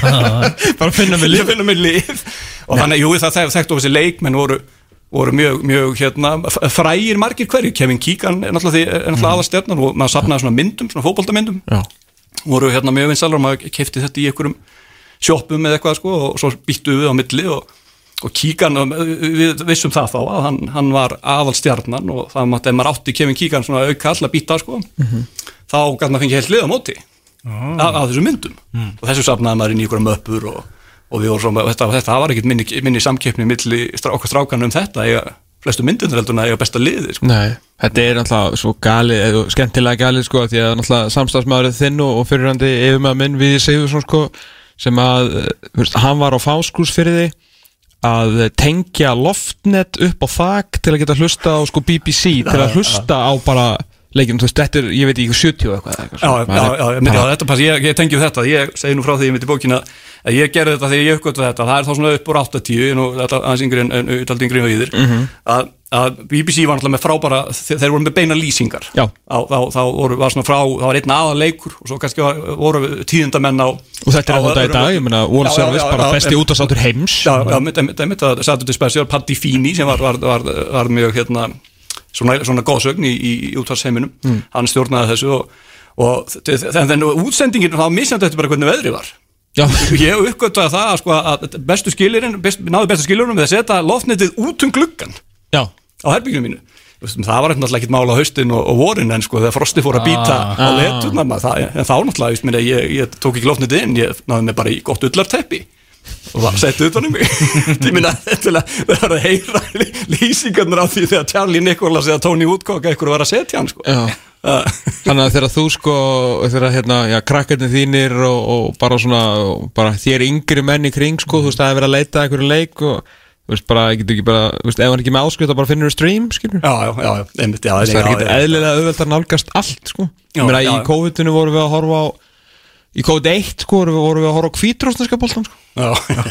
Bara finna mig ég finna mér lið. Og þannig, jú, það þekkt of þessi leikmenn voru, voru mjög, mjög hérna, frægir margir hverju, Kevin Keegan er náttúrulega, náttúrulega aðastjarnar og maður sapnaði svona myndum, svona fótboltamyndum. Já. Voru hérna mjög vinsalar og maður kefti þetta í einhverjum sjoppum eða eitthvað sko og svo býttu við á milli og, og kíkan, við vissum það þá að hann, hann var aðalstjarnan og það mátti, ef maður átti Kevin Kíkan svona auka all að býta sko þá gæti maður fengið heilt lið á móti af, af þessum myndum. Og þessu safnaði maður inn í einhverjum möppur og, og við vorum svona, þetta, þetta var ekkert minni, minni samkeppni milli strá, okkar strákan um þetta eiga flestu myndundur heldur en að eiga besta liði sko. Nei, þetta er náttúrulega svo galið, eða skemmtilega galið sko því að náttúrulega samstagsmaðurinn þinn og, og fyrirhandi yfirmaður minn við Sigursson sko sem að, hann var á fáskúsfyrði að tengja loftnet upp á þak til að geta hlusta á sko BBC til að hlusta á bara leikinu, þú veist, þetta er, ég veit ekki, 70 og eitthvað, eitthvað Já, já, já, er myndi, já þetta pass, ég, ég tengi þetta, ég segi nú frá því ég myndi bókina að ég gerði þetta þegar ég uppgötu þetta, það er þá svona upp úr 80, nú þetta aðeins yngri en, en utald yngri við yfir, að, að BBC var náttúrulega með frábara, þeir, voru með beina lýsingar, á, þá, þá voru, var svona frá, það var einn aðaleikur og svo kannski var, voru tíðindamenn á og þetta er á þetta í dag, ég meina, World Service, bara besti útastáttur heims. Já, já, mitt, mitt, að Saturday Special, Paddy Feeney sem var mjög hérna svona, svona góðsögn í, í, í útvarsheiminum hann stjórnaði þessu og, og þannig að útsendingin var misjandi eftir bara hvernig veðri var. Já, ég uppgöttaði það að, sko, að bestu skilirinn, best, náðu bestu skilirinn við að setja loftnetið út um gluggan já, á herbygginu mínu. Það var náttúrulega ekkert mál á haustin og, og vorin en sko þegar frosti fór að býta á Ah. leturnar maður, það, en þá náttúrulega ég, ég, ég tók ekki loftnetið inn, ég náði mig bara í gott ullarteppi og það setti utan um mig ég minna þetta er að heyra lýsingarnir á því þegar Charlie Nicholas eða Tony Woodcock eitthvað var að setja hann sko. Það- Þannig að þegar þú sko, þegar hérna, já, krakkarnir þínir og, og bara svona, og bara þér yngri menn í kring, sko, þú veist, það er verið að leita að einhverju leik og, þú veist, bara, ég getur ekki bara, þú veist, ef hann ekki með áskrift, þá bara finnur þú stream, skilur. já, já, já, einmitt, já, Það er ekki eðlilega auðvelt að nálgast allt, sko. Ég meina, í já. COVID-19 vorum við að horfa á, í COVID-1, sko, vorum við, að horfa á kvítrósneska boltan, sko. Já,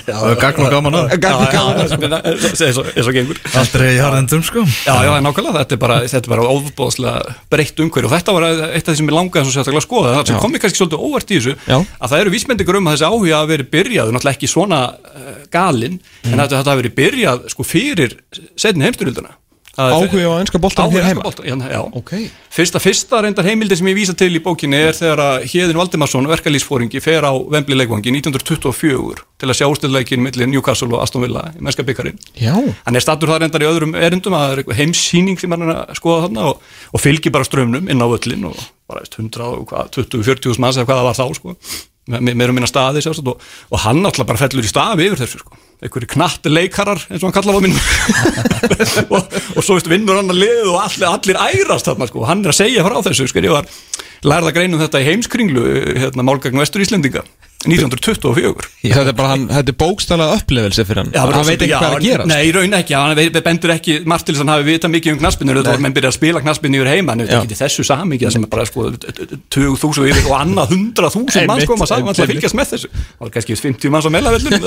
Það er gagn og gaman að Gagn og gaman, eins og eins og gengur Aldrei í harðendum sko Já, já, nákvæmlega, þetta er bara, þetta er bara óbúðslega breytt umhverju og þetta var eitt af því sem ég langaði svo sérstaklega að skoða, það sem Já. kom mér kannski svolítið óvart í þessu, Já. að það eru vísmyndigur um að þessi áhuga að veri byrjað, náttúrulega ekki svona uh, galinn, Mm. en þetta, þetta hafi verið byrjað sko fyrir setni heimstyrjölduna. Áhuga á enska boltan hér heima. Boltan, já, já. Ok. Fyrsta, fyrsta reyndar heimildi sem ég vísa til í bókinni er þegar að Hjeðin Valdimarsson, verkalýsfóringi, fer á Vembli leikvangi 1924 til að sjá ústilleikin millir Newcastle og Aston Villa í mennska byggarinn. Já. Hann er stattur það reyndar í öðrum erindum að það er eitthvað heimssýning sem hann er að skoða þarna og, og fylgir bara strömmnum inn á völlin og bara veist, 100 og hvað, 20-40 manns eða hvað það var þá sko Me- meira og minna staði og, og hann náttúrulega bara fellur í stafi yfir þessu sko einhverju knatt leikarar eins og hann kallaði á minn og, og svo veist vinnur hann að lið og allir, allir ærast þarna sko. Hann er að segja frá þessu sko. Ég var lærða greinum þetta í heimskringlu hérna málgagn Vestur Íslendinga 1924 Þetta er bara, hann, þetta er bókstælega upplifelse fyrir hann. Já, hann veit ekki já, hvað er að gera. Nei, raun ekki, hann bendur ekki að hann hafi vitað mikið um knaspinu þetta voru menn byrjað að spila knaspinu yfir heima en Já. þetta ekki þessu samingja sem er bara sko 20.000 yfir og annað 100.000 manns Einmitt, koma saman til að fylgjast með þessu. Það var kannski 50 manns á meðlavellinu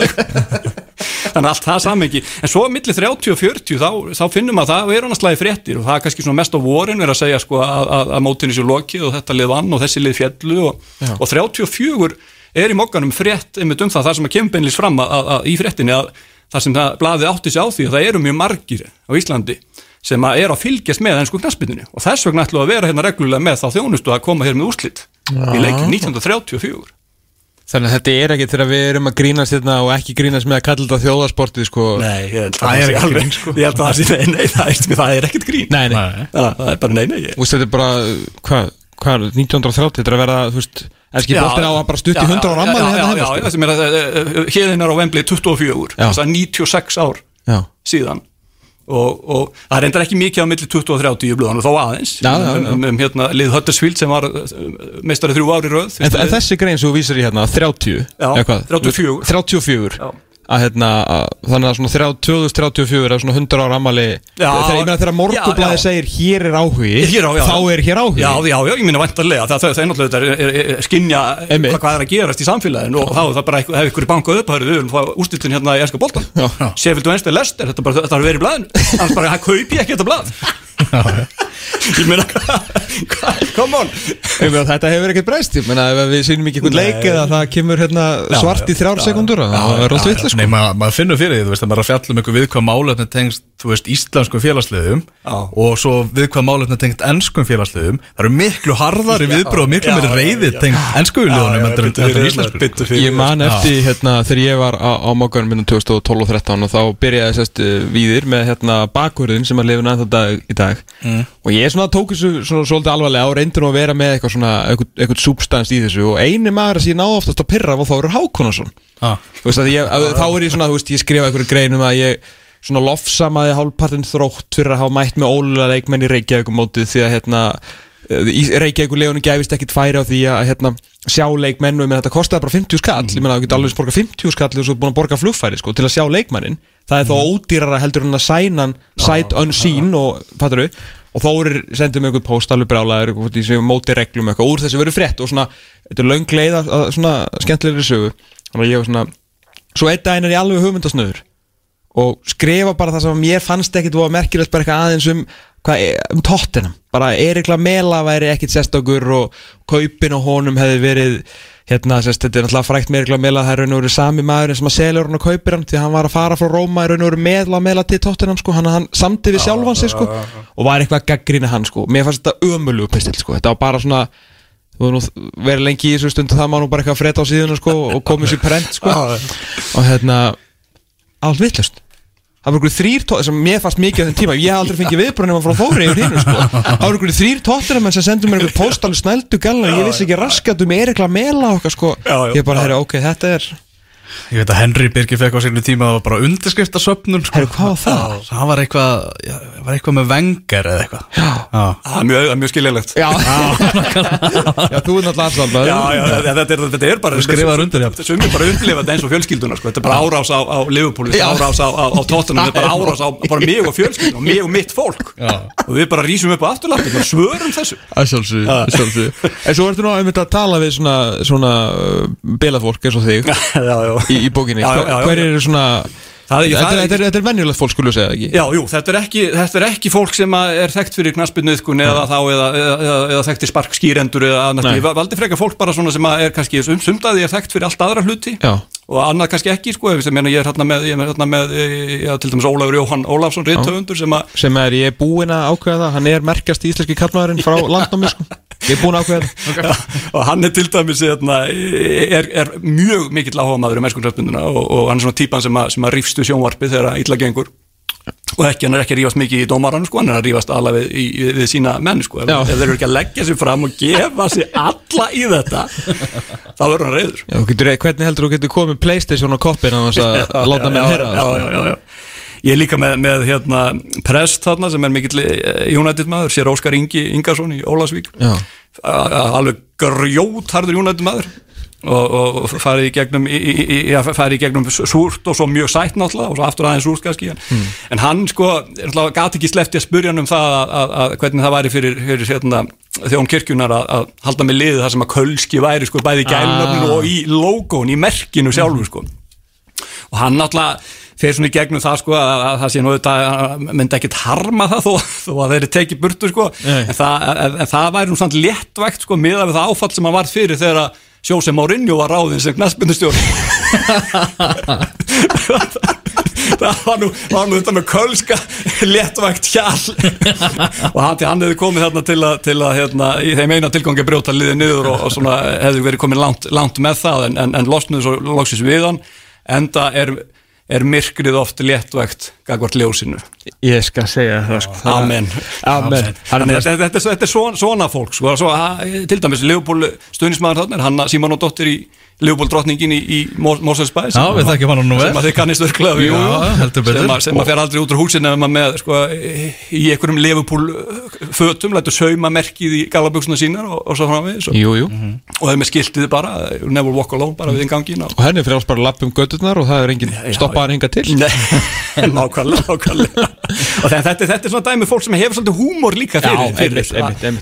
þannig að allt það samengi en svo millir 30 og 40 þá, þá finnum að það er annars slagi fréttir og það er kannski mest á vorin verið að segja sko að, að, að mótinu sér lokið og þetta lið vann og þessi lið fjallu og, Já. og 34 er í mokkanum frétt einmitt um það, það sem að kemur beinlis fram að, að, að í fréttinni að það sem það blaðið átti sig á því að það eru mjög margir á Íslandi sem að er að fylgjast með ennsku knaspininu og þess vegna ætlum að vera hérna reglulega með þá þjónustu að koma hér með úrslit í leikin 1934 Þannig að þetta er ekki þegar við erum að grínast hérna og ekki grínast með að kalla þetta þjóðarsportið sko. Nei, ég held Það að er sé ekki alveg- grín, sko. Ég held að það sé, nei, nei, það er, það er ekkert grín. Nei, nei, Það er bara nei, nei Þú veist, þetta er bara, hvað, hvað, 1930, þetta er að vera, þú veist, erski bóttin á að bara stutt í 100 ára ammali Já, hérna já, heima, já, sko. það sem er að hérinn er á Wembley 24 Já. þess að 96 ár Já, síðan og, og það reyndar ekki mikið á milli 20 og 30 í blöðan og þó aðeins Já, já, já. Um, um, hérna, lið Huddersfield sem var meistari þrjú ári röð en, en þessi grein sem þú vísir í hérna, 30, Já, eða hvað? 34. 34, Já. Að hérna, þannig að svona 30 2034 er svona 100 ára ammali Já, þegar ég meina þegar morgublaði segir hér er áhugi, Hér á, já, þá er hér áhugi. Já, já, já, ég minna vantarlega það, það, það er náttúrulega er, er, er skinja Einmitt. hvað, hvað er að gerast í samfélaginu og þá er það bara eitthvað, ef ykkur er bankað upp hörðu, við viljum fá úrstiltin hérna í Erska Bolton Já. Sheffield Wednesday Leicester, þetta, bara, þetta har verið í blaðinu. Annars bara, það kaupi ég ekki þetta blað? Ég meina, come on. Ég meina, þetta hefur ekkert breyst, ég meina ef við sýnum ekki einhvern leik eða það kemur hérna Já, svart í já, þrjár já, sekundur já, það er allt já, sko Nei, maður mað finnur fyrir því, þú veist, að maður er að fjalla um einhver viðkvæm málefni tengst, þú veist, íslenskum félagsliðum Já. og svo viðkvæm málefni tengst ennskum félagsliðum. Það eru miklu harðari viðbröð og miklu meiri reyði tengst ennsku liðunum heldur en- heldur en íslensku Byttu fyrir Ég man eftir hérna þegar ég var á, á mókanum minnum 2012 og 13 og þá byrjaði sérst víðir með hérna bakvörðin sem að lifa næða dag í dag. Mm. Og ég svona tók þessu svona svolítið alvarlega og reyndi nú að vera með eitthvað svona eitthvað, eitthvað substans í þessu. Og eini maður sem ég náði oftast að pyrra var Þóru Hákonarsson Ah. Þú veist að ég, að, þá er ég svona, þú veist, ég skrifa einhverju greinum að ég svona lofsamaði hálfpartin þrótt fyrir að hafa mætt með ólulega leikmenn í Reykjavík mótið því að hérna í Reykjavík legunum gæfist ekkit færi á því að hérna, sjá leikmenn og ég meina þetta kostaði bara 50 skall, ég meina þú getur alveg borga 50 skall og svo búin að borga flugfæri sko, til að sjá leikmannin það er þó ódýrara heldur en að sæna hann sight unseen og fattur og Þórir sendið mig einhvern post alveg brálaður sem móti reglum eitthvað. Úr þessu verið frétt og svona, þetta er löng leið að, svona skemmtilegri sögu. Þannig að ég var svona, svo einn daginn er ég alveg hugmyndasnöður. Og skrifa bara það sem mér fannst ekkit og merkilegt bara eitthvað aðeins um, hvað, um tóttinam bara Erikla Mela væri ekkit sérstakur og kaupin á honum hefði verið hérna, sérst, þetta er náttúrulega frækt með Erikla Mela það er raun og verið sami maðurinn sem að selja hann og kaupir hann því að hann var að fara frá Róma raun og verið meðla Mela til tóttinam sko, hann, hann samti við sjálfan sig sko og var eitthvað að gaggrina hann sko. Mér fannst þetta ömulugu pistil sko. Þetta var bara svona verið lengi í þessu stund og það má nú bara eitthvað freda á síðuna sko og komið sér prent sko. Og hérna allt vittlust það ykkur þrýr tó- sem mér fannst mikið á þenn tíma ég hef aldrei fengið viðbrunum að frá fóri yfir hinn sko. það ykkur þrýr tóttiramenn sem sendur mér postal snældu galla ég vissi ekki raskat um Erikla Mela okkar sko ég bara, herri, ok, þetta er Ég veit að Henry Birgir fekk á sérnu tíma að það var bara undirskrifta söpnum sko. herri, hvað var það? Það var eitthvað, já, var eitthvað með vengar eða eitthvað. Já, Já, Það er mjög, það er mjög skiljanlegt. Já, já þú er náttúrulega alltaf Já, já, þetta er, þetta er bara Þú skrifaðir undir, já. Þetta er bara upplifa þetta eins og fjölskylduna sko. Þetta er bara árás á, á Liverpool Þetta er árás á, á, á Tottenham Þetta er bara árás á bara mig og fjölskylduna og mig og mitt fólk. Já. Og við bara rýsum upp á afturlappi og svörum þessu. Að sjálfsögðu að sjálfsögðu. en svo ertu nú einmitt að tala við svona, svona uh, bilafólk eins og þig Já, já. í, í bókinni. Hver þetta er, er- er, er venjulegt fólk skulle segja ekki Já, jú, þetta er ekki, þetta er ekki fólk sem er þekkt fyrir knaspinnuðkun eða þá eða, eða, eða, eða þekktir sparkskýrendur eða. Nei. Ég valdi frekar fólk bara svona sem er kannski sum, sumdaði er þekkt fyrir allt aðra hluti Já. og annað kannski ekki, sko, ég, er hérna með, ég er hérna með eh, já, til dæmis Ólafur Jóhann Ólafsson, rithöfundur sem sem er ég er búinn að ákveða hann er merkast í íslenski kallmaðurinn frá landnámi sko. Ég er að það Já, og hann er til dæmis hérna, er, er mjög mikill áhuga maður um eskunnsrættmynduna og, og hann er svona típan sem að, sem að rífstu sjónvarpið þegar illa gengur. Og ekki, hann er ekki að rífast mikið í dómaran sko, hann er að rífast alveg við, í, við sína menn sko, ef, ef þeir eru ekki að leggja sig fram og gefa sig alla í þetta þá verður hann reyður Já, getur, hvernig heldur þú getur komið Playstation á koppin að láta mig já, já. Ég er líka með, með hérna, prest þarna sem er mikill eh, United maður, sér Óskar Ingi Ingarsson í Ólasvík Já. Alveg grjótharður United maður. Og, og, og farið í gegnum í, í, farið í gegnum súrt og svo mjög sætt náttúrulega og svo aftur aðeins súrt kannski en, en hann sko, gæti ekki slefti að spurja hann um það að, að, að hvernig það væri fyrir, fyrir hérna, þjón kirkjunar að, að halda með liðið það sem að kölski væri sko bæði í gælunöfninu Ah. og í logón, í merkinu sjálfu sko. Og hann náttúrulega fer svona í gegnum það sko að, að það sé nú auðvitað að myndi ekkit harma það þó, þó að þeir eru tekið burtu sko. En það, en, en það væri nú samt léttvægt sko miðað við það áfall sem hann var fyrir þegar að Jose Mourinho var ráðin sem knastbundustjóri það var nú, var nú þetta með kölska léttvægt hjál og hann, hann hefði komið þarna til að, til að hérna, í þeim eina tilgangi brjóta liðið niður og, og svona hefði verið komið langt, langt með það en, en, en losnuðu svo loksins við hann. Enda er er myrkrið oft léttvægt gagvart ljósinu. Ég skal segja það sko. Amen. Amen. Þannig að þetta, er svona, fólk sko. Svo, til dæmis Leopold er Hanna Simón og dóttir í Leopold drottningin í, í vel sem að þið kannist betur. sem, að, fer aldrei út úr húsinu ef maður með sko, í einhverjum Leopold fötum, lætur sauma merkið í galaböksuna sínar og, og svo frá við Jú, jú. Og það er skiltið bara, never walk alone bara við engangin og henni alls bara lapp um gödurnar og það er engin stoppaðar hinga til. Nei, nákvæmlega, nákvæmlega. Og þetta, þetta er svona dæmi fólk sem hefur svolítið húmor líka fyrir,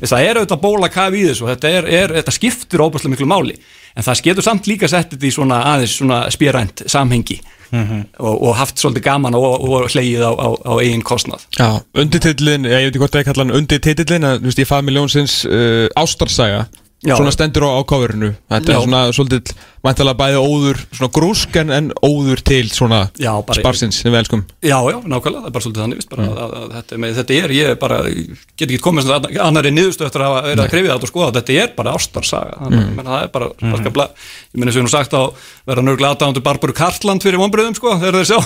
það er auðvitað bóla kaf í þessu þetta, er, er, þetta skiptir óbærslega miklu máli en það getur samt líka sett þetta í svona aðeins svona spýrænt samhengi mm -hmm. og, og haft svolítið gaman og, og hlegið á, á, á eigin kostnað Já, undirtillin, ég veit ekki hvort það er kallan undirtillin, þú veist, í familjónsins uh, ástarsaga Já. svona stendur á ákáverinu þetta Já. er svona svolítið mæntalega bæði óður svona grúsk en, en óður til svona já, sparsins sem við elskum. Já, já, nákvæmlega, það er bara svolítið þannig vist, bara, mm. að, að, þetta, með, þetta er, ég bara get ekki komið svona annari niðurstöð eftir að vera að krifja þetta og skoða, þetta er bara ástarsaga þannig að mm. það er bara, mm. bara bla, ég minna sem ég nú sagt á vera nörgulega aðdándur Barbaru Kartland fyrir vonbröðum sko, þegar þeir sjá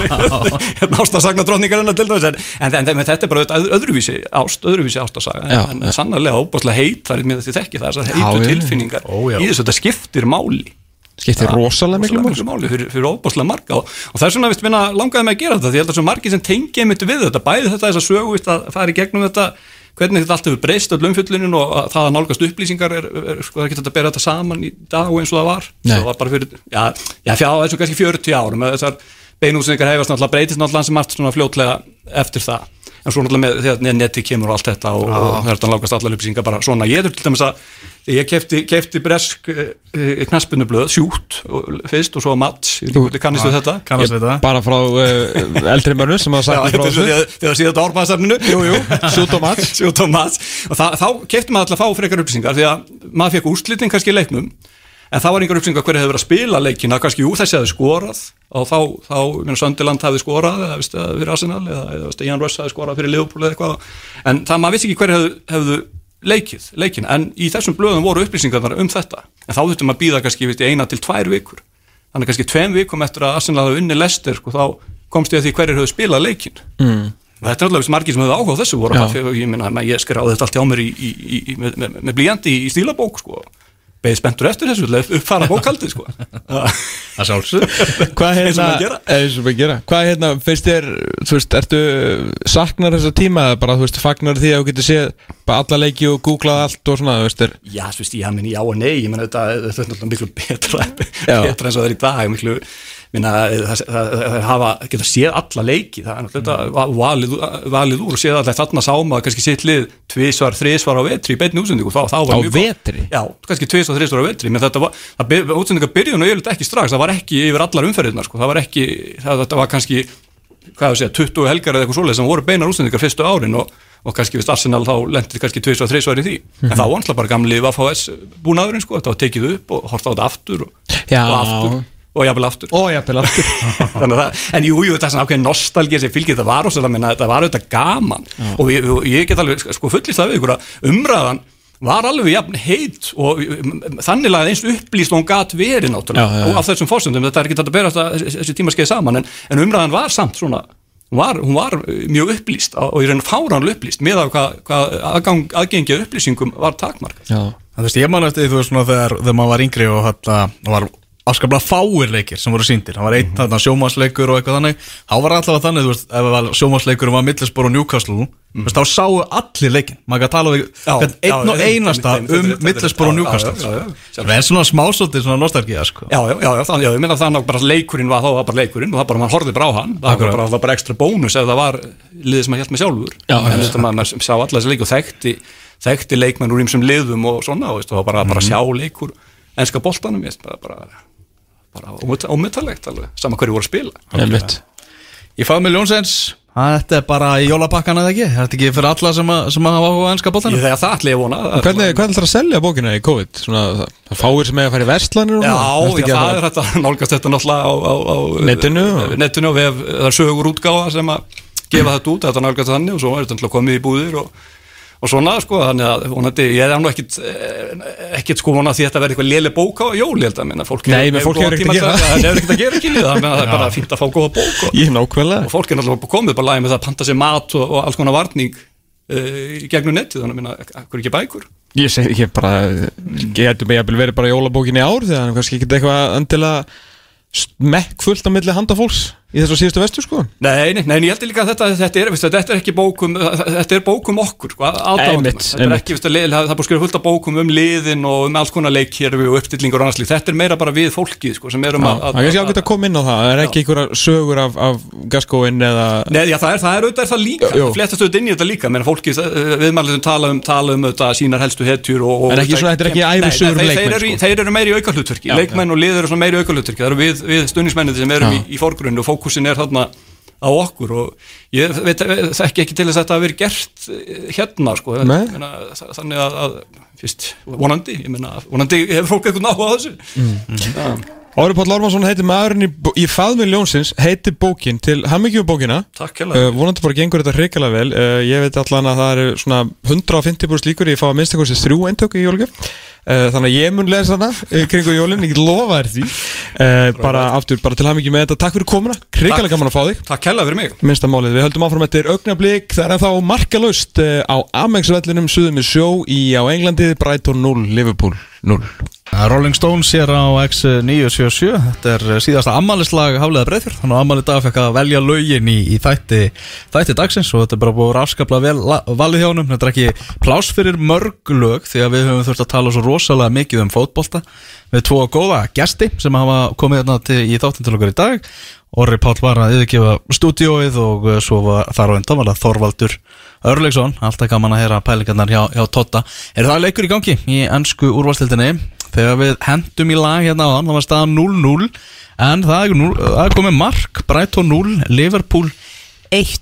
hérna ástarsagna drótningarinn til dæmis en, en, en þetta er bara öðruvísi ást, öðruvísi ástarsaga en sannarlega óbúslega heit þar er mér þetta þekki það er þessar heitu tilfinningar. Í þessu, þetta skiptir máli skiptir rosalega miklu máli, máli fyrir, fyrir óbáslega marga. Og, og það er svona vist minna langaði með að gera þetta því ég held að svo margi sem tengja mitt við þetta bæði þetta þess að sögu að fara í gegnum þetta hvernig þetta allt hefur breyst öll umfjöldlunin og það að nálgast upplýsingar er, er sko það er ekki þetta að bera þetta saman í dag eins og það var. Það var bara fyrir, já, já fjá, eins og kannski 40 árum þessar beinúsningar hefast náttúrulega breytist náttúrulega sem allt svona fljótlega eftir það. En svo náttúrulega með þegar netti kemur og allt þetta og, og það er þetta lágast allar upplýsingar bara svona, ég er til dæmis að ég kefti, kefti bresk e, e, knaspunublöð, sjút og, fyrst og svo mats, kannistu þetta? Kannistu þetta? Bara frá uh, eldri mörnu sem hafa sagt frá þessu. Þegar síðan þetta orðbæðasafninu Sjút og mats. Sjút og mats. Og þá kefti maður alltaf að fá frekar upplýsingar því að maður fekk úrslitin kannski í leiknum en það var einhver uppsynning að hverju hefur verið að spila leikina, kannski jú þessi hefði skorað og þá, þá minn Söndiland hefði skorað eða viðst, fyrir Arsenal eða, eða viðst, Leikið, leikina, en í þessum blöðum voru upplýsingarnar um þetta, en þá þurftum að býða kannski viðst, eina til tvær vikur. Þannig kannski tveim vikum eftir að Arsenal hefði unni Lester og sko, þá komst ég að því hverju hefðu spilað leikin mm. Þetta er alltaf margir sem hefur áhuga á þessu voru, ég, ég, ég skræði þetta allt hjá mér í, í, í, með, með, með blíjandi í stílabók sko beðið spenntur eftir þessu uppfara bókaldið sko. Það hvað hérna hvað hérna finnst þér þú veist, ertu saknar þessa tíma eða bara þú veist, fagnar því að þú getur séð bara alla leiki og googlað allt og svona þú veist þér já, þú veist, ég haf minni já og nei ég menn þetta, þetta er náttúrulega miklu betra betra eins og það er í dag miklu minna, það, það, það hafa, geta séð alla leiki, það er náttúrulega mm. valið, valið úr og séð alla þarna sáma kannski sitt lið tvísvar, þrísvar á vetri í beitni útsendingu, þá, þá var mjög á vetri? Já, kannski tvísvar, þrísvar á vetri, menn þetta var, útsendinga byrjun og vil ekki strax, það var ekki yfir allar umferðirna, sko, það var ekki, það, þetta var kannski, hvað þú segja, 20 helgar eða eitthvað svoleið sem voru beinar útsendingar fyrstu árin og og kannski við Arsenal þá lendir kannski tviðs og þreysvar í því, mm -hmm. en þá var alltaf bara gamli Vafáes búnaðurinn sko, þetta var tekið upp og horta á þetta aftur og, og aftur og jafnvel aftur. Og jafnvel aftur. En jú, jú, það er svona ákveðin nostálgið sem fylgir það var og það var auðvitað gaman. Já. og ég, ég get alveg sko fullist það við ykkur að umræðan var alveg jafn heit og þannig að eins upplýst og hún gatt verið náttúrulega. Á þessum fórsöndum, þetta er ekki þetta að bera þessi tímaskeið saman en, en umræðan var samt svona hún var, hún var mjög upplýst og í raun fáránlega upplýst með að hvað, hvað aðgang, aðgengið upplýsingum var takmarkað. Þú veist, ég man eftir því þú veist svona þegar, þegar maður var yngri og þetta var afskaplega fáir leikir sem voru síndir það var einn mm -hmm. sjómasleikur og eitthvað þannig. Þá var alltaf þannig, þú veist, ef sjómasleikur var Middlesborough og Newcastle mm -hmm. þá sáu allir leikin, maður kan tala um einn og einasta um Middlesborough og Newcastle það er svona smásóldir svona nostálgíða sko. Já, já, já, þannig að ég minna þannig að leikurinn var þá var bara leikurinn og það bara, mann horfið bara á hann. Það var bara, bara ekstra bónus ef það var liðið sem að hjálpa mig sjálfur. En þetta maður sá allar þessi leik og þekkti þekkti leikmenn úr ímsum liðum og svona og það var bara, bara mhm. sjá leikur enska boltanum, ég veist, bara, bara bara ómyndalegt alveg, saman hverju voru að spila. Í faðmið Ljónsens Þetta er bara í jólapakkan eða ekki? Þetta er ekki fyrir alla sem, að, sem að hafa áhuga á ennska Ég bóttan þegar það allir ég vona Hvernig, hvernig ætlar að selja bókina í COVID? Svona, það fáir sem eiga að fara í verslanir og Já, að það fara- er þetta nálgast þetta náttúrulega á, á, á Netinu? netinu og við, það er sögur útgáfa sem að gefa þetta út, þetta nálgast þannig og svo er þetta náttúrulega komið í búðir og, og svona sko, þannig að vonandi, ég er nú ekkit eh, ekkit sko vona því að þetta verði eitthvað léle bók á jól, ég held að minna, fólk Nei, menn fólk hefur ekkert að gera. það. það hefur ekkert að gera ekki líða, þannig að það er bara fínt að fá góða bók og, og fólk er náttúrulega komið bara lægi með það að panta sér mat og, og alls konar varning uh, í gegnum netið, þannig að minna, akkur ekki bækur? Ég segi ekki bara hættu mig að verið bara jólabókin í ár Þegar kannski ekki eitthvað endilega Smekkfullt á milli handa fólks Í þessu síðustu vestu sko? Nei, nei, nei, en ég heldur líka að þetta, þetta, er, veist, þetta er ekki bókum, þetta er bókum okkur, sko, aðdáðum. Þetta er ekki, það er búið að skrifa fullt af bókum um liðin og um alls konar leikkerfi og uppstillingur og annars líkt. Þetta er meira bara við fólkið, sko, sem erum að... Það er kannski ágætt að koma inn á það Það er ekki einhverja sögur af, af gaskóin eða Nei, já, það er, það er auðvitað er það líka, Jú. fléttast auðvitað inn í þetta líka, menn fólkið, viðmælið tala um, tala um þetta sínar helstu hetjur og... og En ekki svona- þetta er ekki ævisögur um leikmenn, þeir, eru í- sko. Fókusin er þarna á okkur og ég veit, þekki ekki til þess að þetta hafi verið gert eh, hérna sko, meina, þa- þannig að, að fyrst, vonandi, ég meina, vonandi hefur fólk eitthvað náhuga á þessu. Mm. Ári Páll Ormansson heitir maðurinn í, í faðmi ljónsins heitir bókin til hammingju bókina. Uh, vonandi bara gengur þetta hrikalega vel. Uh, ég veit allan að það eru svona 150 brúst líkur ég fá að minnst eitthvað þrjú eintöku í jólugjöf uh, þannig að ég mun lesa hana uh, kringu jólin, ég lofa þér því. Bara aftur, bara til hammingju með þetta. Takk fyrir komuna, hrikalega gaman að fá þig. Takk hérlega fyrir mig. Minnsta málið, við höldum áfram eftir augnablík það er ennþá markalaust uh, á Amex-vellinum suðum við sjó í á Englandi Brighton 0, Liverpool 0 Rolling Stones hér á X977 Þetta er eh, síðasta ammalislag Hafleða Breiðfjörð. Þannig að ammali dag fekk að velja lögin í, í þætti, þætti dagsins og þetta er bara búið afskaplega vel valið hjá honum. Þetta er ekki pláss fyrir mörg lög því að við höfum þurft að tala svo rosalega mikið um fótbolta. Við tvo góða gesti sem hafa komið hérna til, í þáttin til okkur í dag. Orri Páll var að yfirgefa stúdióið og eh, svo var þar á var það Þorvaldur Örlegsson, alltaf gaman að heyra pælingarnar hjá, hjá Totta. Er það leikur í gangi í ennsku úrvalstildinni? Þegar við hendum í lag hérna á það var staðan 0-0 en það er, það komið mark, Brighton 0, Liverpool 1.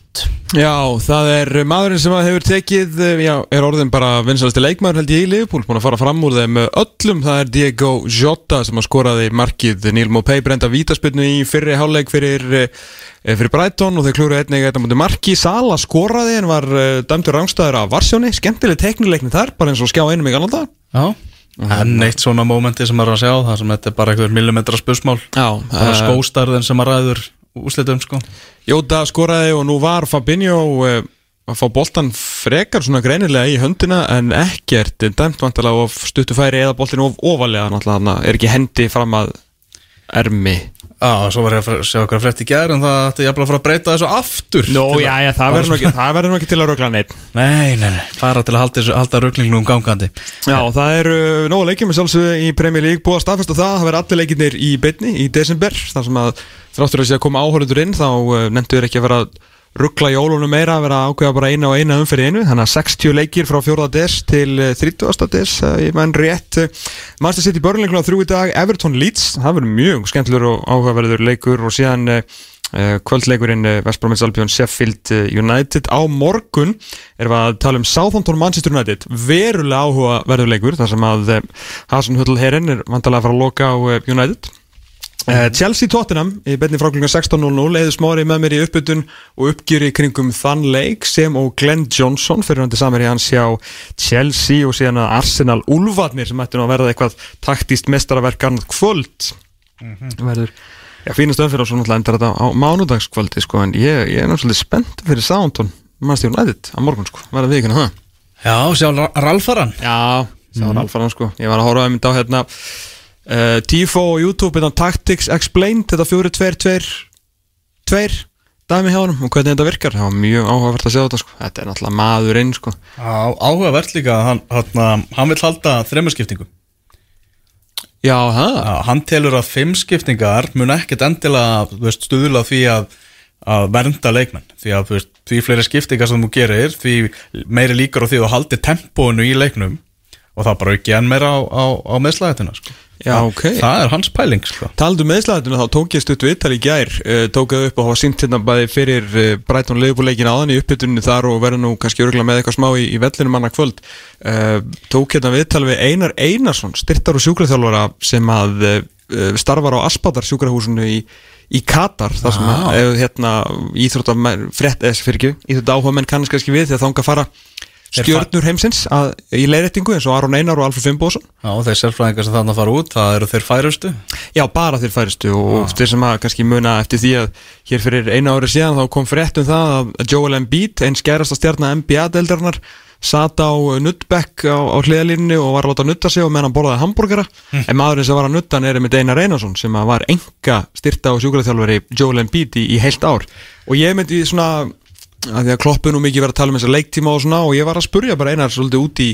Já, það er maðurinn sem hefur tekið, eh, já, er orðin bara vinsalasti leikmaður held ég í Liverpool, búin að fara fram úr þeim eh, öllum, það er Diego Jota sem að skoraði markið, Neil Mopay brenda vítaspilnu í fyrri hálfleik fyrir, eh, fyrir Brighton og þeir klúru einnig þetta mútið marki, Sala skoraði en var dæmdur rángstæður af Varsjóni, skemmtileg teknileikni þar, bara eins og skjá einum í gallan dag Já. En eitt svona mómenti sem maður er að sjá, það sem þetta er bara einhver millimetra spursmál, Já, bara eh, skóstarðin sem að ræður úslitum sko. Jóta skoraði og nú var Fabinho uh, að fá boltan frekar svona greinilega í höndina en ekkert dæmt vantilega of stuttu færi eða boltin of ofalega náttúrulega er ekki hendi fram að ermi Já, svo var ég að sjá okkar frétt í gær en það ætti jafnvel að fara að breyta þessu aftur Nó, já, já, það verður nú ekki, til að rögla neitt Nei, nei, nei, bara til að halda, halda ruglingnum gangandi. Já, það eru nógu leikjum með sjálfsögðu í Premier League búið að staðfesta það, það verður allir leikirnir í beinni í desember, þar sem að þráttur að sé að koma áhörundur inn, þá uh, nefndur ekki að vera ruggla jólunum meira að vera ákveða bara eina og eina umferð í einu þannig að 60 leikir frá 4. des til eh, 30. des, uh, ég menn rétt uh, Manchester City börnleikuna þrjú í dag Everton Leeds, það verður mjög skemmtilegur og áhugaverður leikur og síðan uh, kvöldleikurinn West Bromwich Albion Sheffield United á morgun erum við að tala um Southampton Manchester United verulega áhugaverður leikur þar sem að Hasan Huddle Herren er vantalega að fara að loka á United Chelsea Tottenham í betni frá klukkan 16.00 eða smári með mér í uppbytun og uppgjöri kringum þann leik sem og Glenn Johnson fyrir hundi samir í hans hjá Chelsea og síðan að Arsenal Ulfarnir sem ætti nú að verða eitthvað taktíst mestaraverkan kvöld. Verður. Já, fínast öðfyrir og svo náttúrulega endar þetta á mánudagskvöldi sko en ég, ég er náttúrulega spennt fyrir Southampton Manchester United á morgun sko. Verða við ekki það Já, sjá Ra- Ralfaran Já, það var alfaran sko. Ég var að horfa einmitt á hérna uh, Tifo og YouTube hérna Tactics Explained Þetta fjóri tveir tveir. Tveir dæmi hjá honum og hvernig þetta virkar Það var mjög áhugavert að sjá þetta sko. Þetta er náttúrulega maður inn sko áhugavert líka hann, hann, hann vil halda þremuskiptingu Já, það hann telur að fimm skiptingar mun ekkert endilega stuðla því að, að vernda leikmenn. Því að veist, því fleiri skiptingar sem þú gerir því meiri líkur á því að þú haldir tempóinu í leiknum og það bara ekki enn meira á, á, á meðslæðina sko. Já, ok. Það er hans pæling sko. Taldu meðslæðinu þá tók ég stutt viðtal í gær uh, tók það upp og hafa sínt hérna bæði fyrir uh, Brighton Liverpool-leikin áðan í uppbytunni þar og verður nú kannski örgulega með eitthvað smá í, í vellinum annað kvöld uh, tók hérna viðtal við Einar Einarsson styrtar og sjúkraþjálfara sem að starfar á Aspadar sjúkrahúsinu í, í Katar þar sem að uh, hérna, íþróttamenn frétt eða fyrir ekki, íþrótta áhuga menn kannski við þegar þanga fara stjörnur heimsins að, í leiðrættingu eins og Aron Einar og Alfred Fimboðsson Já, þeir sérfræðingar sem þannig að fara út, það eru þeir færustu. Já, bara þeir færistu og þeir sem að kannski muna eftir því að hér fyrir einu ári síðan þá kom frétt um það að Joel Embiid, einn skærasta stjarnar NBA-deildarinnar, sat á nuttbekk á, á hliðalínni og var að láta nutta sig og meðan hann borðaði hambúrgara. En maðurinn sem var að nutta hann er með Einar Einarsson sem að var enga styrta og sjúkraþjálfari Joel Embiid í, í heilt ár. Og ég myndi svona að því að kloppu nú mikið verið að tala um þessa leiktíma og svona og ég var að spurja bara einar svolítið út í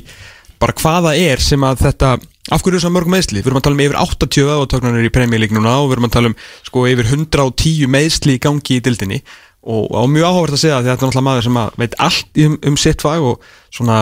bara hvaða er sem að þetta af hverju þessar mörg meðsli, við erum að tala um yfir 80 aðváttöknarnir í premjölík núna og við erum að tala um sko yfir 110 meðsli í gangi í dildinni og, og mjög áhugavert að segja að þetta er náttúrulega maður sem veit allt um, um sitt fag og svona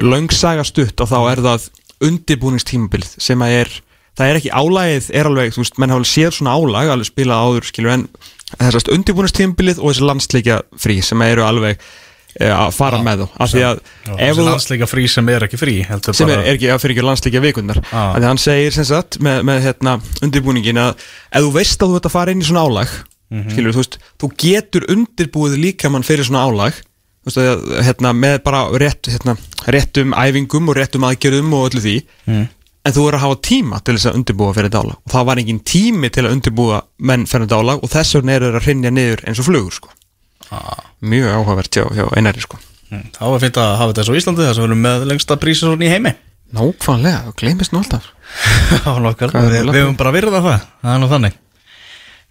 löngsaga stutt og þá er það undirbúningstímabilið sem að er það er ekki álægið, er alveg, þú veist, menn hafa séð svona álæg, alveg spilað áður, skilur, en þessast undirbúinustímbilið og þessi landsleika frí sem eru alveg e, að fara já, með þú, af því að þessi landsleika frí sem er ekki frí sem er, er ekki, að fyrir ekki landsleika vikundar af því að hann segir sem sagt með, með hérna, undirbúningin að ef þú veist að þú ert að fara inn í svona álæg mm -hmm. skilur, þú veist, þú getur undirbúið líka mann fyrir svona álæg þú veist, hérna, með bara rétt, hérna, réttum æfingum og réttum aðgerðum og öllu því. Mm en þú verður að hafa tíma til þess að undirbúa fyrir dálag og það var engin tími til að undirbúa menn fyrir dálag og þess vegna eru það að hrinja niður eins og flugur sko. ah. mjög áhugavert hjá, hjá einari sko. mm, Það var fint að hafa svo í Íslandi þess að við erum með lengsta prísi svona í heimi. Nákvæmlega, gleymist nú alltaf. Við hefum bara virðað það, það er nú þannig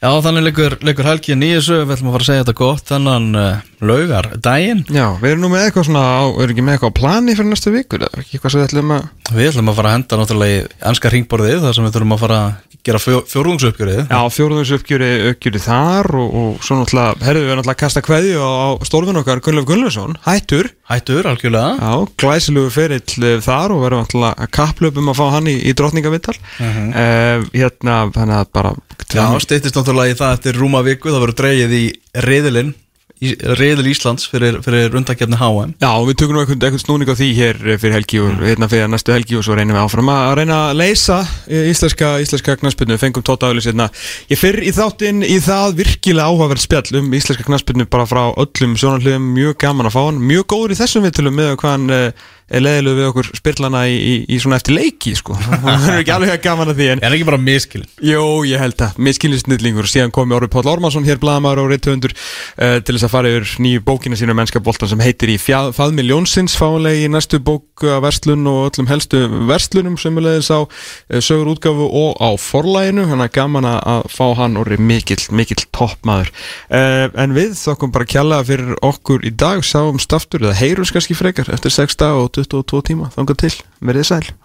Já, þannig leikur, leikur helgin í þessu, við ætlum að fara að segja þetta gott, þannan uh, laugar daginn. Já, við erum nú með eitthvað svona, við erum ekki með eitthvað á plani fyrir næstu vikur, eða ekki eitthvað sem við ætlum að... Við ætlum að fara að henda náttúrulega í ennska ringborðið, þar sem við þurfum að fara að gera fjórðungsuppgjörið. Já, fjórðungsuppgjörið þar og, og svo náttúrulega, herruðu við náttúrulega kasta kveði á, stórfinn okkar Gunnleif Gunnleifsson, hættur. Hættur, algjörlega. Já, glæsilugu ferill eh, þar og verðum náttúrulega að kaplöpum að fá hann í, í drotningavittal. Uh -huh. uh, hérna, þannig að bara... Já, stýttist náttúrulega í það eftir rúma viku, það verður dreyið í reðilinn reyðil Íslands fyrir, fyrir undakefni HM Já, við tökum nú einhvern, einhvern snúning á því hér fyrir helgi og mm. hérna fyrir næstu helgi og svo reynum við áfram að reyna að leysa íslenska, íslenska knastbyrnu, fengum tóta auðvitað hérna. Ég fyrir í þáttinn í það virkilega áhugaverð spjall um íslenska knastbyrnu bara frá öllum sjónarliðum, mjög gaman að fá hann mjög góður í þessum viðtölu með hvað hann eh, leðiluð við okkur spyrlana í, í, í svona eftir leiki sko. Það er ekki alveg að gaman að því en er ekki bara miskilin? Jó, ég held það, miskilisnillingur síðan komi Orri Páll Ormansson hér bladamæður og reythöndur uh, til þess að fara yfir nýju bókina sína mennskaboltan sem heitir í Faðmiljónsins fáinlegi í næstu bók að verslun og öllum helstu verslunum sem er leðis á uh, sögur útgafu og á forlæginu, hann er gaman að fá hann Orri mikill, mikill toppmaður. Uh, en við þokkum bara kjalla fyrir okkur í dag, sáum staftur eða heyrus kannski frekar eftir 6 dag og 22 tíma, þángar til, verðið sæl